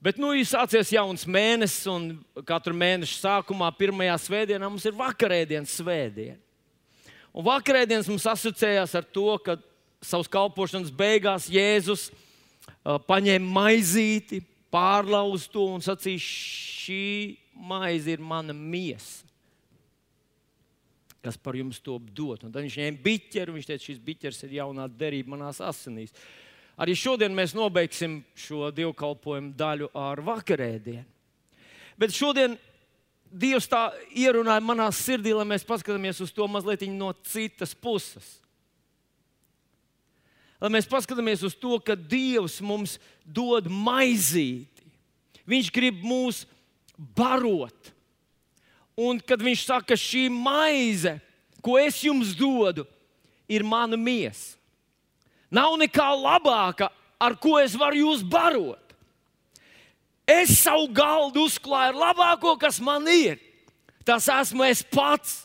Bet nu ir sācies jauns mēnesis, un katru mēnešu sākumā, pirmajā svētdienā, mums ir vakarēdienas svētdiena. Un vakarēdienas mums asociējās ar to, ka savas kalpošanas beigās Jēzus uh, paņēma maizīti, pārlauza to un sacīja, šī maize ir mana miesa, kas par jums to dot. Un tad viņš ņēma biķeru, viņš teica, šis biķers ir jaunā derība manās asinīs. Arī šodien mēs nobeigsim šo dievkalpojumu daļu ar vakarēdienu. Bet šodien Dievs tā ierunāja manā sirdī, lai mēs paskatāmies uz to mazliet no citas puses. Lai mēs paskatāmies uz to, ka Dievs mums dod maizīti. Viņš grib mūs barot. Un kad viņš saka, šī maize, ko es jums dodu, ir mana miesa. Nav nekā labāka, ar ko es varu jūs barot. Es savu galdu uzklāju ar labāko, kas man ir. Tas esmu es pats.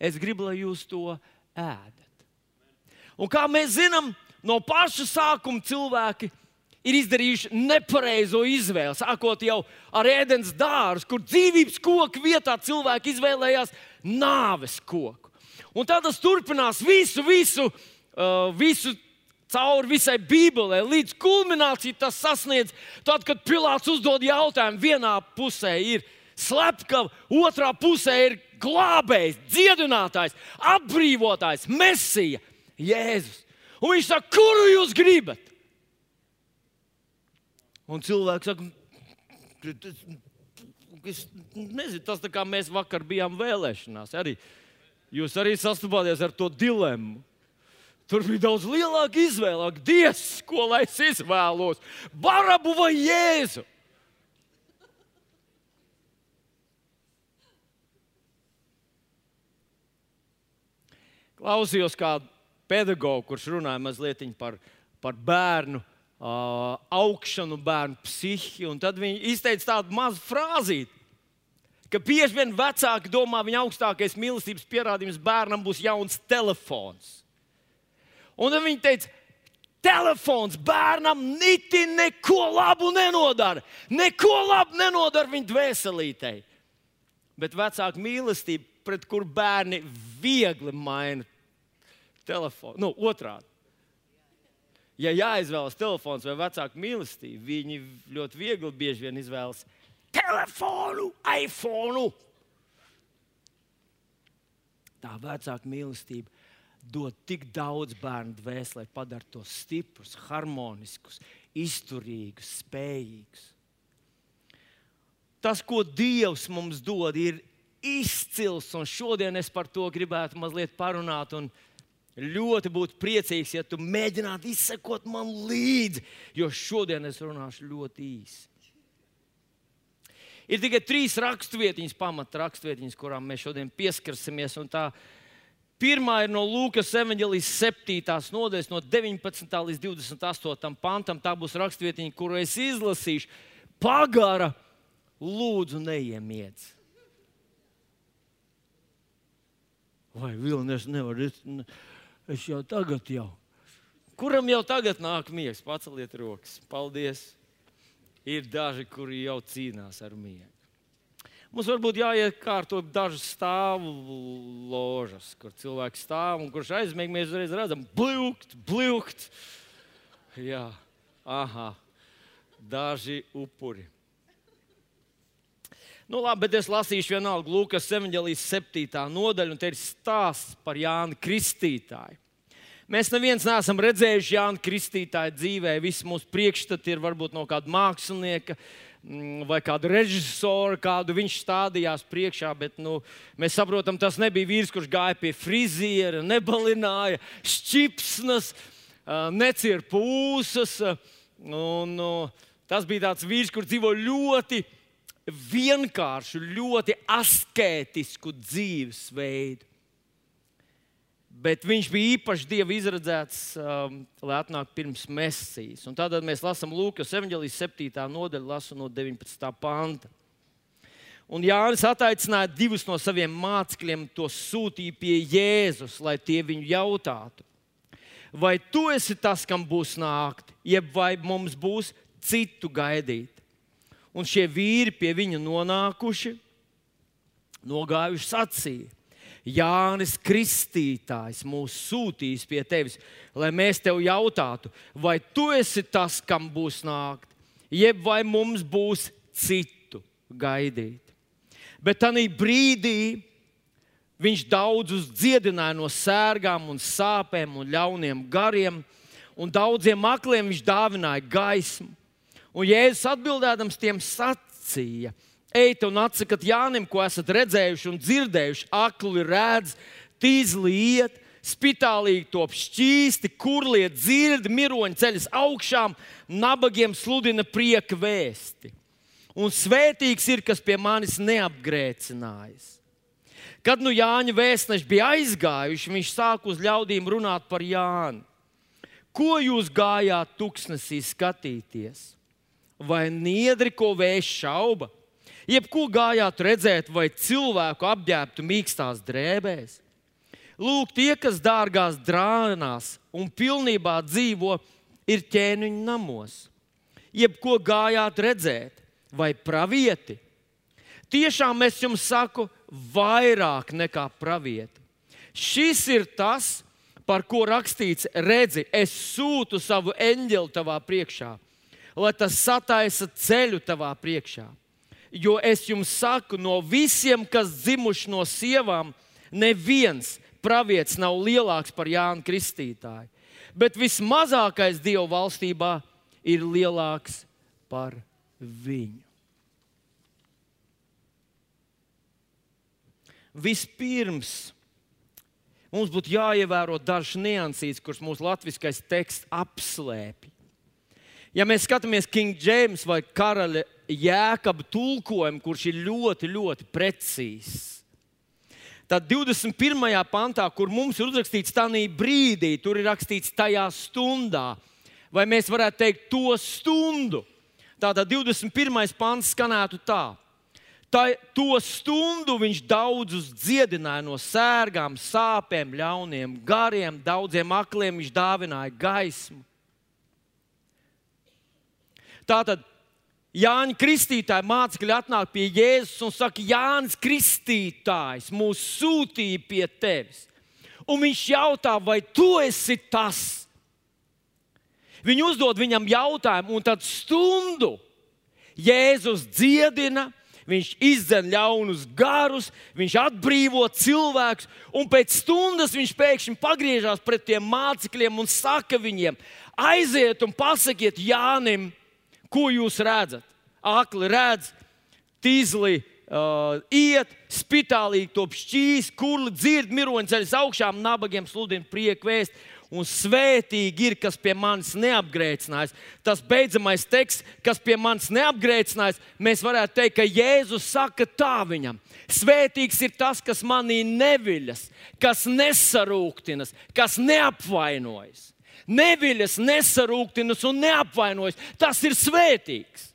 Es gribu, lai jūs to ēdat. Un kā mēs zinām, no paša sākuma cilvēki ir izdarījuši nepareizo izvēli. Sākot jau ar ēdienas dārzu, kur dzīvības koku vietā cilvēki izvēlējās nāves koku. Un tā tas turpinās visu, visu visu cauri visai Bībelē, līdz kulminācijai tas sasniedz. Tad, kad Pilārs uzdod jautājumu, vienā pusē ir slepkava, otrā pusē ir glābējs, dziedinātājs, atbrīvotājs, mesija, Jēzus. Un viņš saka, kuru jūs gribat? Un cilvēks saka, es nezinu, tas tā kā mēs vakar bijām vēlēšanās. Arī jūs arī sastapāties ar to dilemmu. Tur bija daudz lielāka izvēle. Dievs, ko lai es izvēlos? Barabu vai Jēzu? Klausījos kādu pedagogu, kurš runāja mazliet par, par bērnu uh, augšanu, bērnu psihi. Tad viņi izteica tādu mazu frāzīti, ka bieži vien vecāki domā, ka viņa augstākais mīlestības pierādījums bērnam būs jauns telefons. Un viņi teica, telefons bērnam niti neko labu nenodara. Neko labu nenodara viņa dvēselītei. Bet vecāka mīlestība, pret kuru bērni viegli maina telefonu, nu, otrādi. Ja jāizvēlas telefons vai vecāka mīlestība, viņi ļoti viegli bieži vien izvēlas telefonu, iPhone. Tā vecāka mīlestība dod tik daudz bērnu dvēselē, padara tos stiprus, harmoniskus, izturīgus, spējīgus. Tas, ko Dievs mums dod, ir izcils, un šodien es par to gribētu mazliet parunāt. Ļoti būtu priecīgs, ja tu mēģinātu izsekot man līdzi, jo šodien es runāšu ļoti īsi. Ir tikai trīs raksturvietiņas, pamata raksturvietiņas, kurām mēs šodien pieskarsimies. Tā Pirmā ir no Lūkas evanģelijas 7. nodaļas, no 19. līdz 28. pantam. Tā būs rakstvietiņa, kuru es izlasīšu. Pagara, lūdzu, neiemiedz. Vai Vilnius nevar? Es, es jau tagad jau. Kuram jau tagad nāk miegs? Paceliet rokas. Paldies. Ir daži, kuri jau cīnās ar miegu. Mums varbūt jāiekārto dažas stāvu ložas, kur cilvēki stāv un kurš aizmieg, mēs uzreiz redzam, blūkt, blūkt. Jā, aha, daži upuri. Nu, labi, bet es lasīšu vienalga Lūkas 7. nodaļu, un te ir stāsts par Jānu Kristītāju. Mēs neviens neesam redzējuši Jānu Kristītāju dzīvē. Visi mūsu priekšstati ir varbūt no kāda mākslinieka, uh, vai kādu režisoru, kādu viņš stādījās priekšā. Bet nu, mēs saprotam, tas nebija vīrs, kurš gāja pie friziera, nebalināja šķipsnes, necirpa pūsas. Un, tas bija tāds vīrs, kurš dzīvo ļoti vienkāršu, ļoti askētisku dzīvesveidu bet viņš bija īpaši dieva izredzēts, um, lai atnāktu pirms mesijas. Un tādēļ mēs lasām Lūkas evanģelijas 7. nodaļu, lasu no 19. panta. Un Jānis attaicināja divus no saviem mācekļiem, to sūtīja pie Jēzus, lai tie viņu jautātu, vai tu esi tas, kam būs nākt, jeb vai mums būs citu gaidīt. Un šie vīri pie viņa nonākuši, nogājuši sacīja. Jānis Kristītājs mūs sūtīs pie tevis, lai mēs tev jautātu, vai tu esi tas, kam būs nākt, jeb vai mums būs citu gaidīt. Bet tajā brīdī viņš daudzus dziedināja no sērgām, un sāpēm un ļauniem gariem, un daudziem akliem viņš dāvināja gaismu. Un Jēzus atbildēdams tiem sacīja: Ejiet un atsakiet Jānim, ko esat redzējuši un dzirdējuši. Akli redz, tīzli iet, spitālīgi top šķīsti, kurlie dzird, miroņi ceļas augšām, nabagiem sludina prieka vēsti un svētīgs ir, kas pie manis neapgrēcinājis. Kad nu Jāņa vēstneši bija aizgājuši, viņš sāka uz ļaudīm runāt par Jānu. Ko jūs gājāt tuksnesī skatīties? Vai niedri, ko vējš šauba? Jebko gājāt redzēt, vai cilvēku apģērbtu mīkstās drēbēs? Lūk, tie, kas dārgās drānās un pilnībā dzīvo, ir ķēniņu namos. Jebko gājāt redzēt, vai pravieti? Tiešām es jums saku, vairāk nekā pravieti. Šis ir tas, par ko rakstīts, redzi, es sūtu savu eņģeli tavā priekšā, lai tas sataisa ceļu tavā priekšā. Jo es jums saku, no visiem, kas dzimuši no sievām, neviens pravietis nav lielāks par Jānu Kristītāju. Bet vismazākais Dieva valstībā ir lielāks par viņu. Vispirms mums būtu jāievēro dažs niansīts, kurus mūsu latviskais teksts apslēpj. Ja mēs skatāmies King James vai Karaļa Jēkaba tulkojumu, kurš ir ļoti, ļoti precīzs, tad 21. pantā, kur mums ir uzrakstīts tādā brīdī, tur ir rakstīts tajā stundā, vai mēs varētu teikt to stundu. Tātad 21. pants skanētu tā. Tā, to stundu viņš daudzus dziedināja no sērgām, sāpēm, ļauniem gariem, daudziem akliem viņš dāvināja gaismu. Tātad Jānis Kristītājs mācekļi atnāk pie Jēzus un saka, Jānis Kristītājs mūs sūtīja pie tevis. Un viņš jautā, vai tu esi tas? Viņi uzdod viņam jautājumu, un tad stundu Jēzus dziedina, viņš izdzen ļaunus garus, viņš atbrīvo cilvēkus, un pēc stundas viņš pēkšņi pagriežās pret tiem mācekļiem un saka viņiem: aiziet un pasakiet Jānim, ko jūs redzat. Akli redz, tīzli uh, iet, spitālīgi top šķīs, kurli dzird, miroņi ceļas augšām, nabagiem sludina prieku vēst un svētīgi ir, kas pie manis neapgrēcinājis. Tas beidzamais teksts, kas pie manis neapgrēcinājis, mēs varētu teikt, ka Jēzus saka tā viņam. Svētīgs ir tas, kas manī neviļas, kas nesarūktinas, kas neapvainojas. Neviļas, nesarūktinas un neapvainojas. Tas ir svētīgs.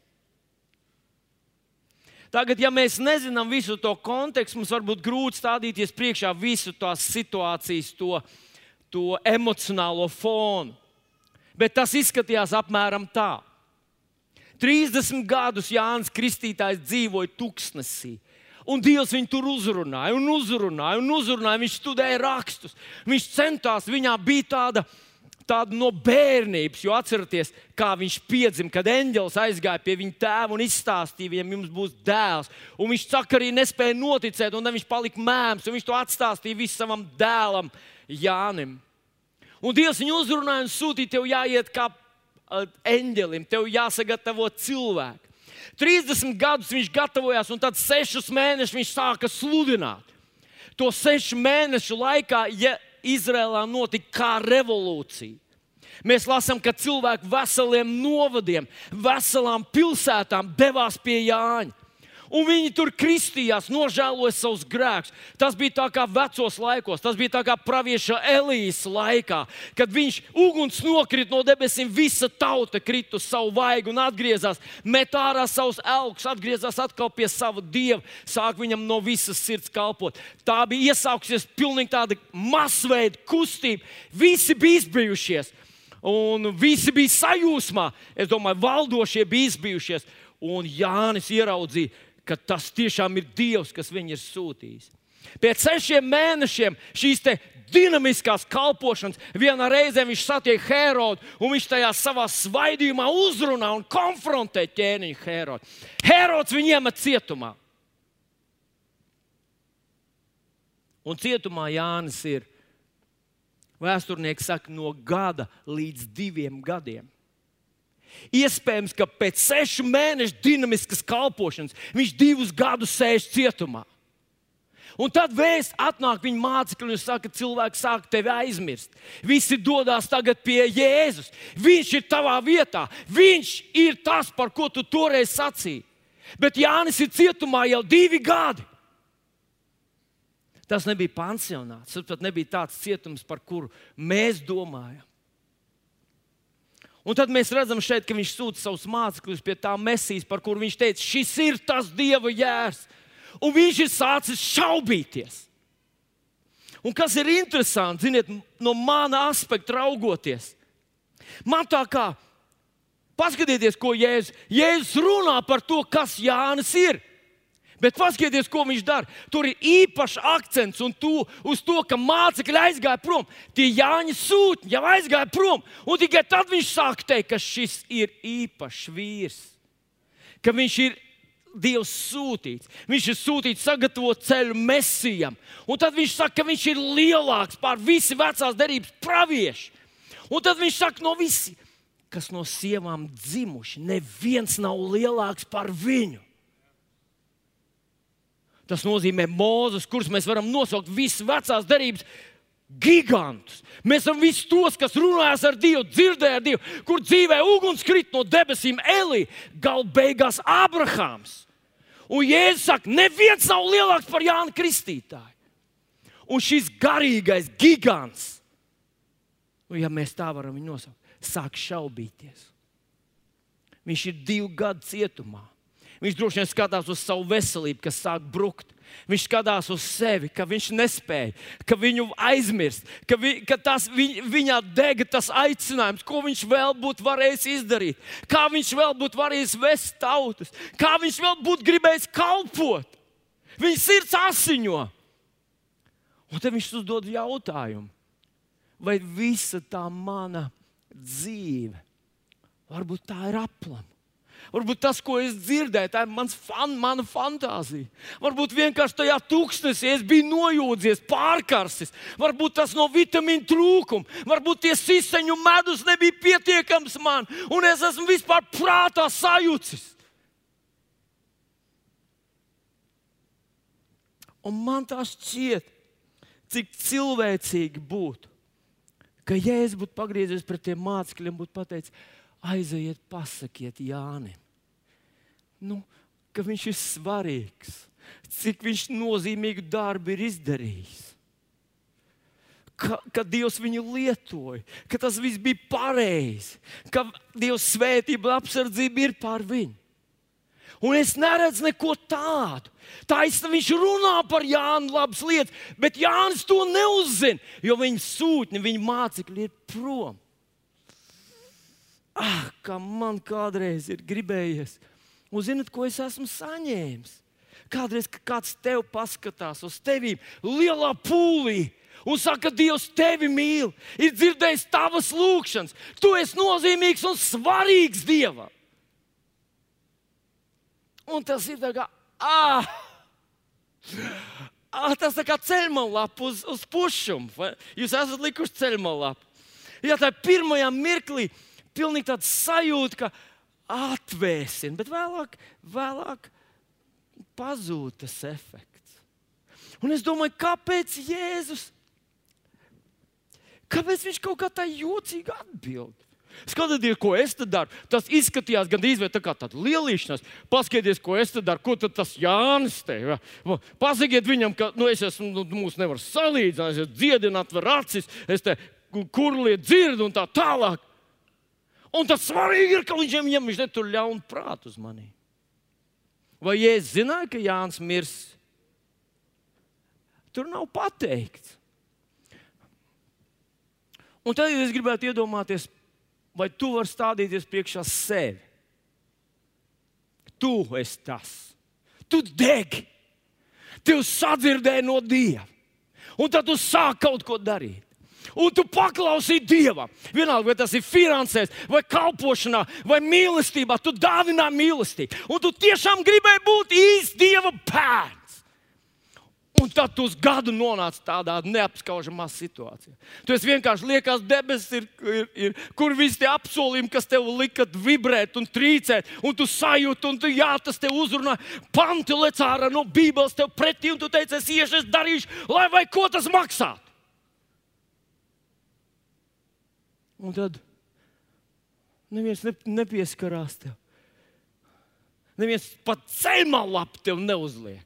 Tagad, ja mēs nezinām visu to kontekstu, mums var būt grūti stādīties priekšā visu tās situācijas, to, to emocionālo fonu. Bet tas izskatījās apmēram tā. 30 gadus Jānis Kristītājs dzīvoja tuksnesī. Un Dievs viņu tur uzrunāja, un uzrunāja, un uzrunāja. Viņš studēja rakstus. Viņš centās, viņā bija tāda, tāda no bērnības, jo atcerieties, kā viņš piedzima, kad eņģelis aizgāja pie viņa tēva un izstāstīja viņam, jums būs dēls. Un viņš saka, arī nespēja noticēt, un viņš palika mēms, un viņš to atstāstīja visam savam dēlam, Jānim. Un Dievs viņu uzrunāja un sūtīja, tev jāiet kā eņģelim, tev jāsagatavo cilvēku. 30 gadus viņš gatavojās, un tad 6 mēnešus viņš sāka sludināt. To 6 mēnešu laikā ja Izrēlā notika kā revolūcija. Mēs lasām, ka cilvēki veseliem novadiem, veselām pilsētām devās pie Jāņa un viņi tur kristījās, nožēloja savus grēkus. Tas bija tā kā vecos laikos, tas bija tā kā pravieša Elijas laikā, kad viņš uguns nokrita no debesīm, visa tauta krita uz savu vaigu un atgriezās, met ārā savus elkus, atgriezās atkal pie sava dieva, sāk viņam no visas sirds kalpot. Tā bija iesākusies pilnīgi tāda masveida kustība. Visi bija izbijušies. un visi bija sajūsmā. Es domāju, valdošie bija izbijušies. Un Jānis ieraudzīja, ka tas tiešām ir Dievs, kas viņu ir sūtījis. Pēc sešiem mēnešiem šīs dinamiskās kalpošanas vienā reizē viņš satiek Herodu, un viņš tajā savā svaidījumā uzrunā un konfrontē ķēniņu Herodu. Herods viņu iemet cietumā. Un cietumā Jānis ir. Vēsturnieks saka, no gada līdz diviem gadiem. Iespējams, ka pēc sešu mēnešu dinamiskas kalpošanas viņš divus gadus sēž cietumā. Un tad vēsts atnāk viņa mācekļi un saka, ka cilvēks sāk tevi aizmirst. Visi dodas tagad pie Jēzus. Viņš ir tavā vietā. Viņš ir tas, par ko tu toreiz sacīji. Bet Jānis ir cietumā jau divi gadi. Tas nebija pansionāts, tas pat nebija tāds cietums, par kuru mēs domājam. Un tad mēs redzam, šeit, ka viņš sūta savus mācekļus pie tā mesijas, par kuru viņš teica, šis ir tas dieva jērs. Un viņš ir sācis šaubīties. Un kas ir interesanti, ziniet, no mana aspekta raugoties, man tā kā paskatieties, ko Jēzus, Jēzus runā par to, kas Jānis ir. Bet paskatieties, ko viņš dara. Tur ir īpašs akcents tu, uz to, ka mācekļi aizgāja prom. Tie Jāņa sūtņi jau aizgāja prom. Un tikai tad viņš sāk teikt, ka šis ir īpašs vīrs. Ka viņš ir Dievs sūtīts. Viņš ir sūtīts sagatavot ceļu mesijam. Un tad viņš saka, ka viņš ir lielāks par visu vecās derības praviešu. Un tad viņš saka, no visiem, kas no sievām dzimuši, neviens nav lielāks par viņu. Tas nozīmē mūzus, kurus mēs varam nosaukt visas vecās derības gigantus. Mēs esam visi tos, kas runājas ar Dievu, dzirdēja Dievu, kur dzīvē uguns krit no debesīm, Elī, gal beigās Abrahāms. Un Jēzus saka, neviens nav lielāks par Jānu Kristītāju. Un šis garīgais gigants, nu, ja mēs tā varam viņu nosaukt, sāk šaubīties. Viņš ir divu gadu cietumā. Viņš droši vien skatās uz savu veselību, kas sāk brukt. Viņš skatās uz sevi, ka viņš nespēja, ka viņu aizmirst, ka, vi, ka tas, viņ, viņā dega tas aicinājums, ko viņš vēl būtu varējis izdarīt, kā viņš vēl būtu varējis vest tautas, kā viņš vēl būtu gribējis kalpot. Viņa sirds asiņo. Un tad viņš uzdod jautājumu, vai visa tā mana dzīve, varbūt tā ir aplama. Varbūt tas, ko es dzirdēju, tā ir mans fan, mana fantāzija. Varbūt vienkārši tajā tūkstnesī es biju nojūdzies, pārkarsis. Varbūt tas no vitamīnu trūkuma, varbūt tie siseņu medus nebija pietiekams man, un es esmu vispār prātā sajūcis. Un man tas šķiet, cik cilvēcīgi būtu, ka Jēzus būtu pagriezies pret tiem mācekļiem, būtu pateicis, aiziet, pasakiet Jānim, nu, ka viņš ir svarīgs, cik viņš nozīmīgu darbu ir izdarījis. Ka, ka Dievs viņu lietoja, ka tas viss bija pareizi, ka Dieva svētība un apsardzība ir pār viņu. Un es neredzu neko tādu. Tā īstenībā viņš runā par Jānu labas lietas, bet Jānis to neuzzina, jo viņa sūtņi, viņa mācekļi ir prom. Ah, kā man kādreiz ir gribējies. Un zinat, ko es esmu saņēmis? Kādreiz kāds tev paskatās uz tevi lielā pūlī un saka, Dievs tevi mīl, ir dzirdējis tavas lūgšanas. Tu esi nozīmīgs un svarīgs Dievam. Un tas ir tā kā, ah, ah tas tā kā ceļmalapa uz, uz pušumu. Jūs esat likuši ceļmalapu. Ja tā pirmajā mirklī pilnīgi tāds sajūta, ka atvēsina, bet vēlāk, vēlāk pazūd tas efekts. Un es domāju, kāpēc Jēzus? Kāpēc viņš kaut kā tā jocīgi atbild? Skatieties, ko es te daru. Tas izskatījās gandrīz tā kā tāda lielīšanās. Paskatieties, ko es te daru. Ko tas Jānis te ja? Pasakiet viņam, ka nu, es esmu, nu, mūs nevar salīdzināt, es dziedināt, var acis, es te kurliet dzirdu un tā tālāk. Un tas svarīgi ir, ka viņš viņam viņš netur ļaunu prātu uz mani. Vai Jēzus zināja, ka Jānis mirs? Tur nav pateikts. Un tad, es gribētu iedomāties vai tu vari stādīties priekšā sevi? Tu esi tas. Tu degi. Tev sadzirdēja no Dieva. Un tad tu sāki kaut ko darīt. Un tu paklausīji Dievam. Vienalga, vai tas ir finansēs, vai kalpošanā, vai mīlestībā. Tu dāvinā mīlestību. Un tu tiešām gribēji būt īsts Dieva bērns. Un tad tu uz gadu nonāc tādā neapskaužamā situācijā. Tu vienkārši liekas, debesis ir, ir, ir, kur visi tie apsolījumi, kas tev lika vibrēt un trīcēt, un tu sajūti, un tu, jā, tas tev uzrunā. Panti lec ārā no Bībeles tev pretī, un tu teici, es iešu, es darīšu, lai vai ko tas maksātu. Un tad neviens ne, nepieskarās tev. Neviens pat ceļā lapu tev neuzliek.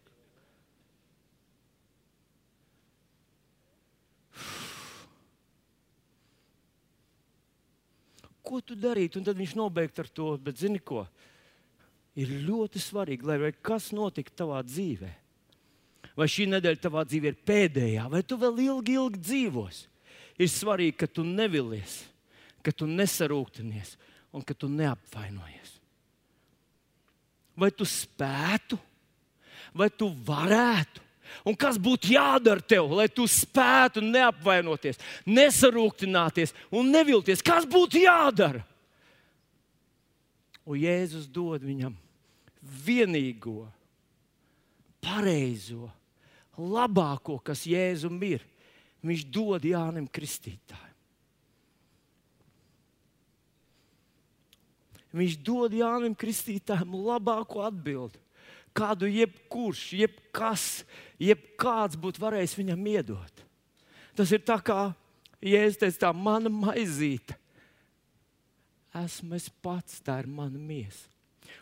ko tu darītu? Un tad viņš nobeigts ar to, bet zini ko? Ir ļoti svarīgi, lai kas notiktu tavā dzīvē. Vai šī nedēļa tavā dzīvē ir pēdējā, vai tu vēl ilgi, ilgi dzīvosi. Ir svarīgi, ka tu nevilies, ka tu nesarūktinies un ka tu neapvainojies. Vai tu spētu, vai tu varētu Un kas būtu jādara tev, lai tu spētu neapvainoties, nesarūktināties un nevilties? Kas būtu jādara? Un Jēzus dod viņam vienīgo, pareizo, labāko, kas Jēzum ir. Viņš dod Jānim Kristītājam. Viņš dod Jānim Kristītājam labāko atbildību kādu jebkurš, jebkas, jebkāds būtu varējis viņam iedot. Tas ir tā kā Jēzus teica, tā mana maizīte. Esmu es pats, tā ir mana miesa.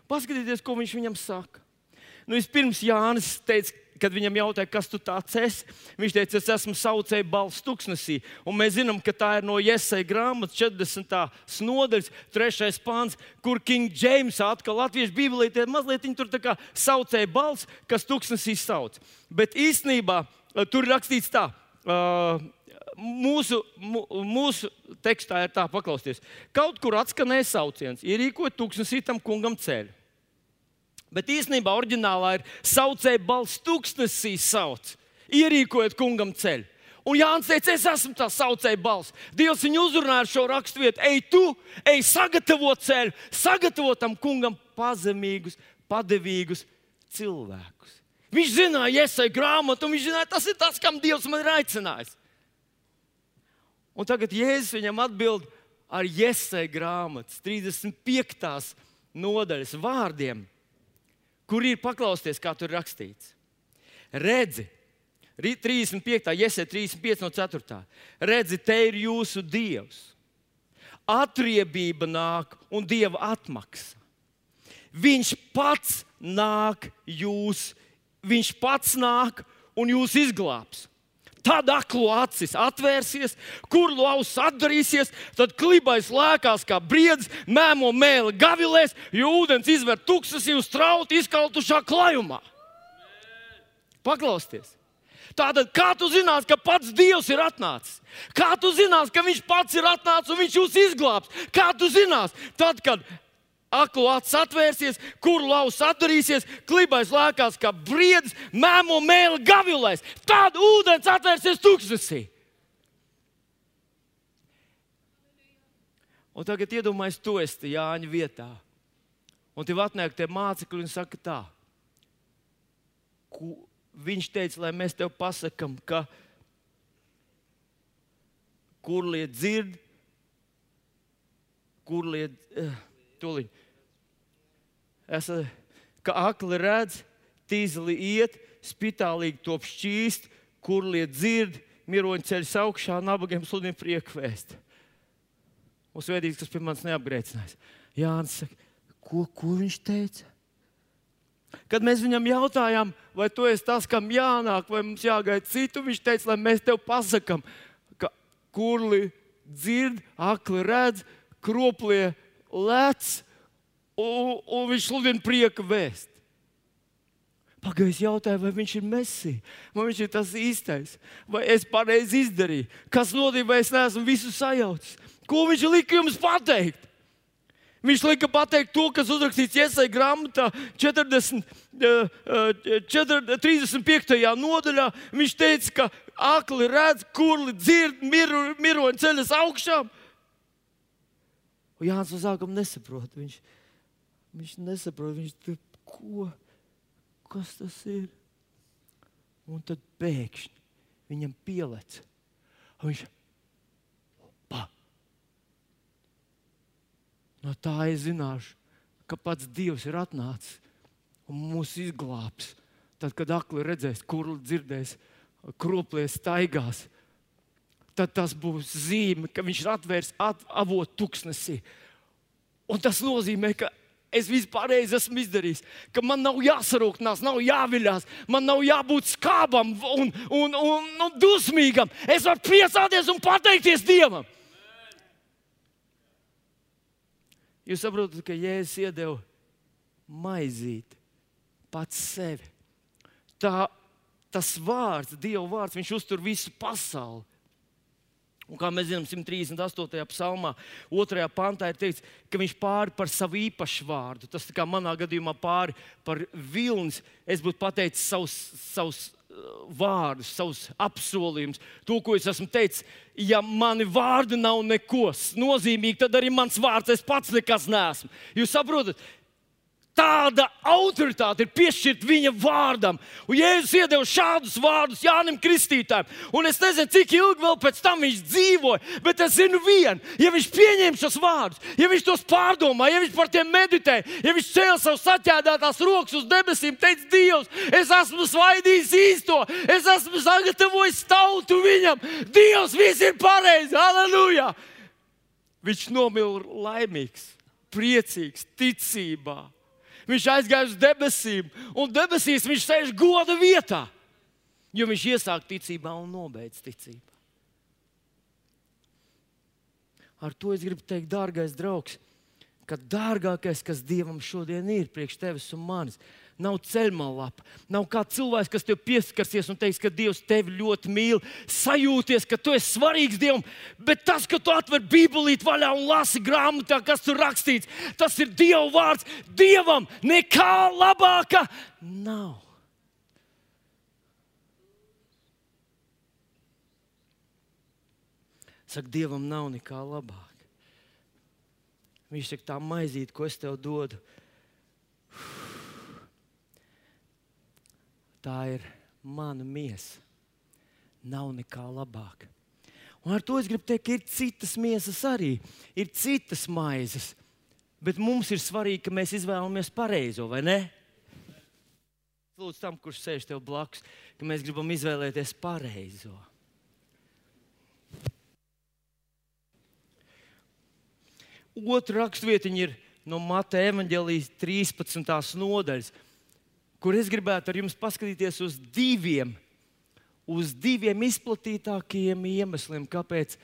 Paskatieties, ko viņš viņam saka. Nu, vispirms Jānis teica, kad viņam jautāja, kas tu tāds esi, viņš teica, es esmu saucēji balss tuksnesī. Un mēs zinām, ka tā ir no Iesai grāmatas 40. nodaļas, 3. pāns, kur King James atkal latviešu bībelī tie mazliet tur tā kā saucēji balss, kas tuksnesī sauc. Bet īstenībā eh, tur ir rakstīts tā. Uh, mūsu, mūsu tekstā ir tā, paklausieties, kaut kur atskanēja sauciens, ierīkot tūkstnesī tam kungam ceļu. Bet īstenībā oriģinālā ir saucēja balss tūkstnesī sauc, ierīkojot kungam ceļu. Un Jānis teica, es esmu tā saucēja balss. Dievs viņu uzrunāja ar šo raksturvietu. Ej, tu, ej, sagatavo ceļu, sagatavo tam kungam pazemīgus, padevīgus cilvēkus. Viņš zināja, iesai grāmatu, un viņš zināja, tas ir tas, kam Dievs man ir aicinājis. Un tagad Jēzus viņam atbild ar iesai grāmatas 35. nodaļas vārdiem kur ir paklausties, kā tur rakstīts. Redzi, 35. iesē 35 no 4. Redzi, te ir jūsu dievs. Atriebība nāk un dieva atmaksa. Viņš pats nāk jūs, viņš pats nāk un jūs izglābs. Tad aklo acis atvērsies, kur lauks atdarīsies, tad klibais lēkās kā briedis, mēmo mēli gavilēs, jo ūdens izver tuksnesī uz trauti izkaltušā klājumā. Paklausieties! Tātad, kā tu zinās, ka pats Dievs ir atnācis? Kā tu zinās, ka Viņš pats ir atnācis un Viņš jūs izglābs? Kā tu zinās? Tad, kad aklu acis atvērsies, kur lauks atdarīsies, klibais lēkās kā briedis, mēmo mēli gavilēs. Tad ūdens atvērsies tūkstnesī. Un tagad iedomājieties, tu esi Jāņa vietā. Un tev atnāk tie mācekļi un saka tā. Ku, viņš teica, lai mēs tev pasakām, ka kur liet dzird, kur liet. Uh, Tūlīt. Es kā akli redz, tīzli iet, spitālīgi top šķīst, kur liet dzird, miroņi ceļš augšā, nabagiem sludina prieku vēst. Un svētīgs, kas pie manis neapgrēcinājās. Jānis saka, ko, ko viņš teica? Kad mēs viņam jautājām, vai tu esi tas, kam jānāk, vai mums jāgaida citu, viņš teica, lai mēs tev pasakām, ka kurli dzird, akli redz, kroplie lec, un, un viņš sludina prieka vēst. Pagaidā jautāju, vai viņš ir mesija, vai viņš ir tas īstais, vai es pareizi izdarīju, kas notika, vai es neesmu visu sajaucis, Ko viņš lika jums pateikt? Viņš lika pateikt to, kas uzrakstīts iesaistē grāmatā 40, 4, 35. nodaļā. Viņš teica, ka akli redz, kurli dzird, miru, miroņi ceļas augšā. Un Jānis no sākuma nesaprot. Viņš, viņš nesaprot, viņš tur ko, kas tas ir. Un tad pēkšņi viņam pielec. Un viņš pa. No tā es zināšu, ka pats Dievs ir atnācis un mūs izglābs. Tad, kad akli redzēs, kur dzirdēs, kroplies, staigās, tad tas būs zīme, ka viņš ir atvērs at, avotu tuksnesī. Un tas nozīmē, ka es vispārējais esmu izdarījis, ka man nav jāsarūktinās, nav jāviļās, man nav jābūt skābam un, un, un, un dusmīgam. Es varu priecāties un pateikties Dievam. Jūs saprotat, ka Jēzus iedeva maizīt pats sevi. Tā, tas vārds, Dieva vārds, viņš uztur visu pasauli. Un kā mēs zinām, 138. psalmā, 2. pantā ir teikts, ka viņš pāri par savu īpašu vārdu. Tas kā manā gadījumā pāri par vilnis. Es būtu pateicis savus, savus uh, vārdus, savus apsolījumus, to, ko es esmu teicis. Ja mani vārdi nav neko nozīmīgi, tad arī mans vārds es pats nekas nesmu. Jūs saprotat, Tāda autoritāte ir piešķirta viņa vārdam. Un Jēzus iedeva šādus vārdus Jānis Kristītājam. Un es nezinu, cik ilgi vēl pēc tam viņš dzīvoja, bet es zinu vienu, ja viņš pieņem šos vārdus, ja viņš tos pārdomā, ja viņš par tiem meditē, ja viņš cēl savus saķēdētās rokas uz debesīm, teica, Dievs, es esmu svaidījis īsto, es esmu sagatavojis tautu viņam. Dievs, viss ir pareizi, aleluja! Viņš nomira laimīgs, priecīgs, ticībā viņš aizgāja uz debesīm, un debesīs viņš sēž goda vietā. Jo viņš iesāk ticībā un nobeidz ticībā. Ar to es gribu teikt, dārgais draugs, ka dārgākais, kas Dievam šodien ir priekš tevis un manis, ir nav ceļmalapa. Nav kā cilvēks, kas tev pieskarsies un teiks, ka Dievs tevi ļoti mīl, sajūties, ka tu esi svarīgs Dievam. Bet tas, ka tu atver Bībelīti vaļā un lasi grāmatā, kas tur rakstīts, tas ir Dieva vārds. Dievam nekā labāka nav. Saka, Dievam nav nekā labāka. Viņš saka, tā maizīt, ko es tev dodu, tā ir mana miesa. Nav nekā labāka. Un ar to es gribu teikt, ka ir citas miesas arī, ir citas maizes. Bet mums ir svarīgi, ka mēs izvēlamies pareizo, vai ne? Lūdzu, tam, kurš sēž tev blakus, ka mēs gribam izvēlēties pareizo. Otra raksturvietiņa ir no Mateja evanģēlijas 13. nodaļas kur es gribētu ar jums paskatīties uz diviem, uz diviem izplatītākajiem iemesliem, kāpēc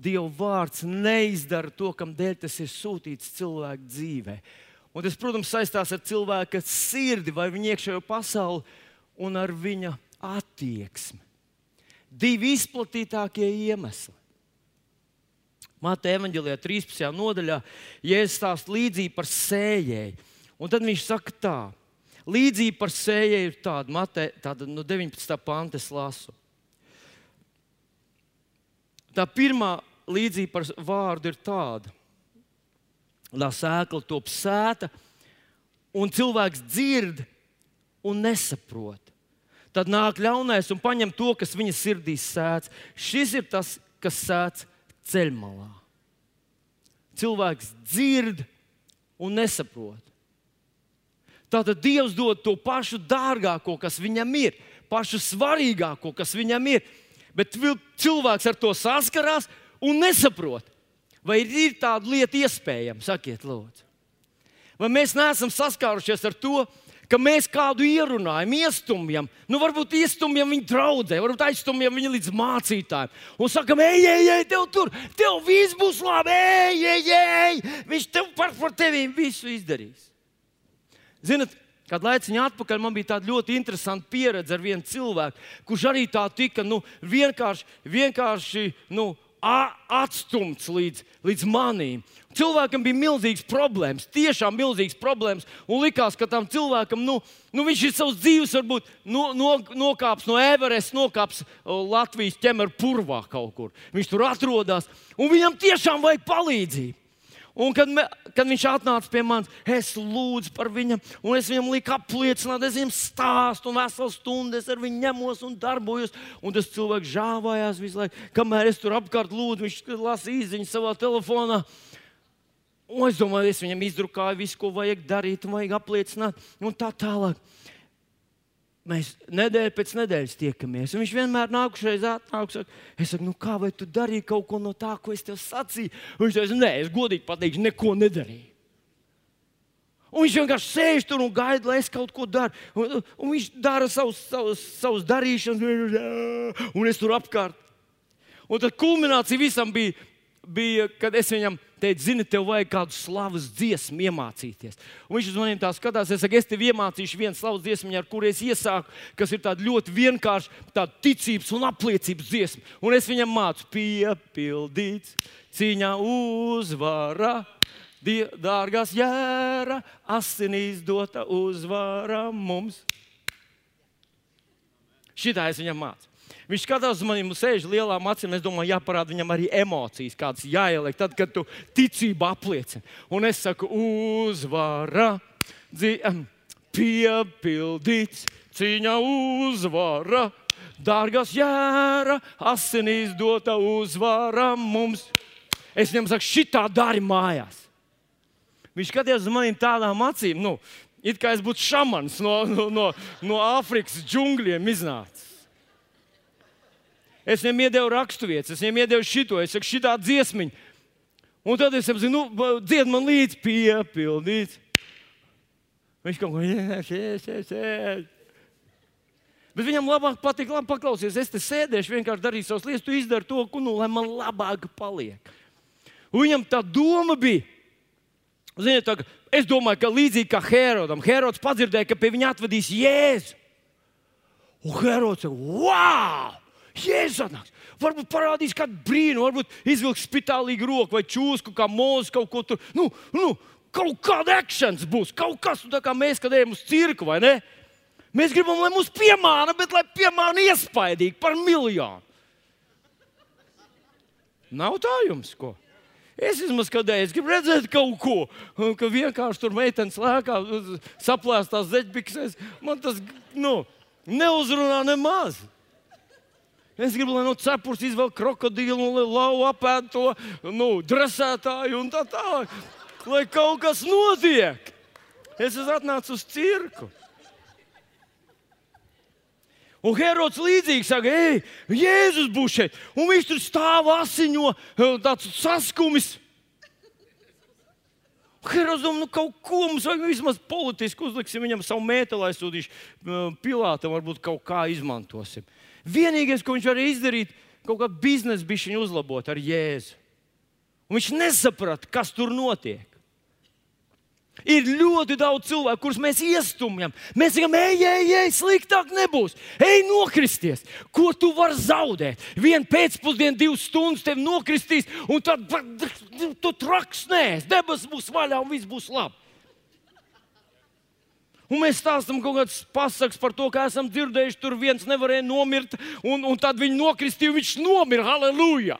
Dieva vārds neizdara to, kam dēļ tas ir sūtīts cilvēku dzīvē. Un tas, protams, saistās ar cilvēka sirdi vai viņa iekšējo pasauli un ar viņa attieksmi. Divi izplatītākie iemesli. Māte evanģēlijā 13. nodaļā, ja es stāstu līdzību par sējēju, un tad viņš saka tā, Līdzība par sēju ir tāda, mate, tāda no 19. panta lasu. Tā pirmā līdzība par vārdu ir tāda, lai sēkla top sēta, un cilvēks dzird un nesaprot. Tad nāk ļaunais un paņem to, kas viņa sirdī sēdz. Šis ir tas, kas sēdz ceļmalā. Cilvēks dzird un nesaprot. Tātad Dievs dod to pašu dārgāko, kas viņam ir, pašu svarīgāko, kas viņam ir. Bet cilvēks ar to saskarās un nesaprot, vai ir tāda lieta iespējama. Sakiet, lūdzu. Vai mēs neesam saskārušies ar to, ka mēs kādu ierunājam, iestumjam, nu, varbūt iestumjam viņu draudzē, varbūt aizstumjam viņu līdz mācītājiem. Un sakam, ej, ej, ej, tev tur, tev viss būs labi, ej, ej, ej. Viņš tev par, par tevi visu izdarīs. Ziniet, Kādu laiku atpakaļ man bija tāda ļoti interesanta pieredze ar vienu cilvēku, kurš arī tā tika nu, vienkārši, vienkārši nu, atstumts līdz, līdz manīm. Cilvēkam bija milzīgas problēmas, tiešām milzīgas problēmas. Un likās, ka tam cilvēkam, nu, nu viņš ir savs dzīves, varbūt no, no, nokāps no Everest, nokāps Latvijas ķemera purvā kaut kur. Viņš tur atrodas, un viņam tiešām vajag palīdzību. Un kad, me, kad viņš atnāca pie manis, es lūdzu par viņu, un es viņam liku apliecināt, es viņam stāstu, un veselu stundu es ar viņu ņemos un darbojos. Un tas cilvēks žāvājās visu laiku, kamēr es tur apkārt lūdzu, viņš lasa īsiņu savā telefonā. Un es domāju, es viņam izdrukāju visu, ko vajag darīt, un vajag apliecināt, un tā tālāk. Mēs nedēļu pēc nedēļas tiekamies. Viņš vienmēr nākušais atnāk, saka, es saku, nu kā vai tu darīji kaut ko no tā, ko es tev sacīju? Un viņš teica, nē, es godīgi pateikšu, neko nedarīju. Un viņš vienkārši sēž tur un gaida, lai es kaut ko daru. Un, un viņš dara savus, savus, savus darīšanas, un es tur apkārt. Un tad kulminācija visam bija, bija kad es viņam teica, zini, tev vajag kādu slavas dziesmu iemācīties. Un viņš uz maniem tā skatās, es saku, es tev iemācīšu vienu slavas dziesmu, ar kuru es iesāku, kas ir tāda ļoti vienkārša, ticības un apliecības dziesma. Un es viņam mācu, piepildīts, cīņā uzvara. Dārgās jēra, asinīs dota uzvara mums. Šitā es viņam mācu. Viņš skatās uz maniem, sēž lielām acīm. Es domāju, jāparāda viņam arī emocijas, kādas jāieliek, tad, kad tu ticību apliecini. Un es saku, uzvara, dzīve, piepildīts, cīņa uzvara, dārgās jēra, asinīs dota uzvara mums. Es viņam saku, šitā dari mājās. Viņš skatījās uz maniem tādām acīm, nu, it kā es būtu šamans no, no, no, no Āfrikas džungļiem iznācis. Es viņam iedevu raksturvietas, es viņam iedevu šito, es saku, šitā dziesmiņa. Un tad es saprotu, nu, dzied man līdzi piepildīt. Viņš kaut ko tādu. Bet viņam labāk patīk, labi paklausies. Es te sēdēšu, vienkārši darīšu savas lietas, tu izdari to, ko, nu, lai man labāk paliek. Un viņam tā doma bija. Ziniet, tā, es domāju, ka līdzīgi kā Herodam, Herods padzirdēja, ka pie viņa atvedīs Jēzu. Un Herods saka, wow! Jēzus. Varbūt parādīs kādu brīnumu, varbūt izvilks spitālīgu roku vai čūsku, kā mūzika kaut ko tur. Nu, nu, kaut kāda akcents būs, kaut kas tāds, kā mēs, kad ejam uz cirku, vai ne? Mēs gribam, lai mūs piemāna, bet lai piemāna iespaidīgi par miljonu. Nav tā jums ko? Es vismaz es gribu redzēt kaut ko, ka vienkārši tur meitenes lēkā, saplēstās zeķbiksēs. Man tas nu, neuzrunā nemaz. Es gribu, lai no cepures izvelk krokodīlu, lai lauva apēd to nu, dresētāju un tā tālāk. Lai kaut kas notiek. Es esmu atnācis uz cirku. Un Herods līdzīgi saka, ej, Jēzus būs šeit. Un viņš tur stāv asiņo, tāds saskumis. Herods domā, nu kaut ko mums vajag vismaz politiski uzliksim viņam savu mēteli, aizsūtīšu Pilātam, varbūt kaut kā izmantosim. Vienīgais, ko viņš var izdarīt, kaut kādu biznesa bišķiņu uzlabot ar Jēzu. Un viņš nesaprata, kas tur notiek. Ir ļoti daudz cilvēku, kurus mēs iestumjam. Mēs sakām, ej, ej, ej, sliktāk nebūs. Ej, nokristies. Ko tu vari zaudēt? Vienu pēcpusdienu, divas stundas tevi nokristīs, un tad tu traks nē, debesis būs vaļā un viss būs labi. Un mēs stāstām kaut kādas pasakas par to, kā esam dzirdējuši, tur viens nevarēja nomirt, un, un tad viņi nokristīja, viņš nomira. Halleluja!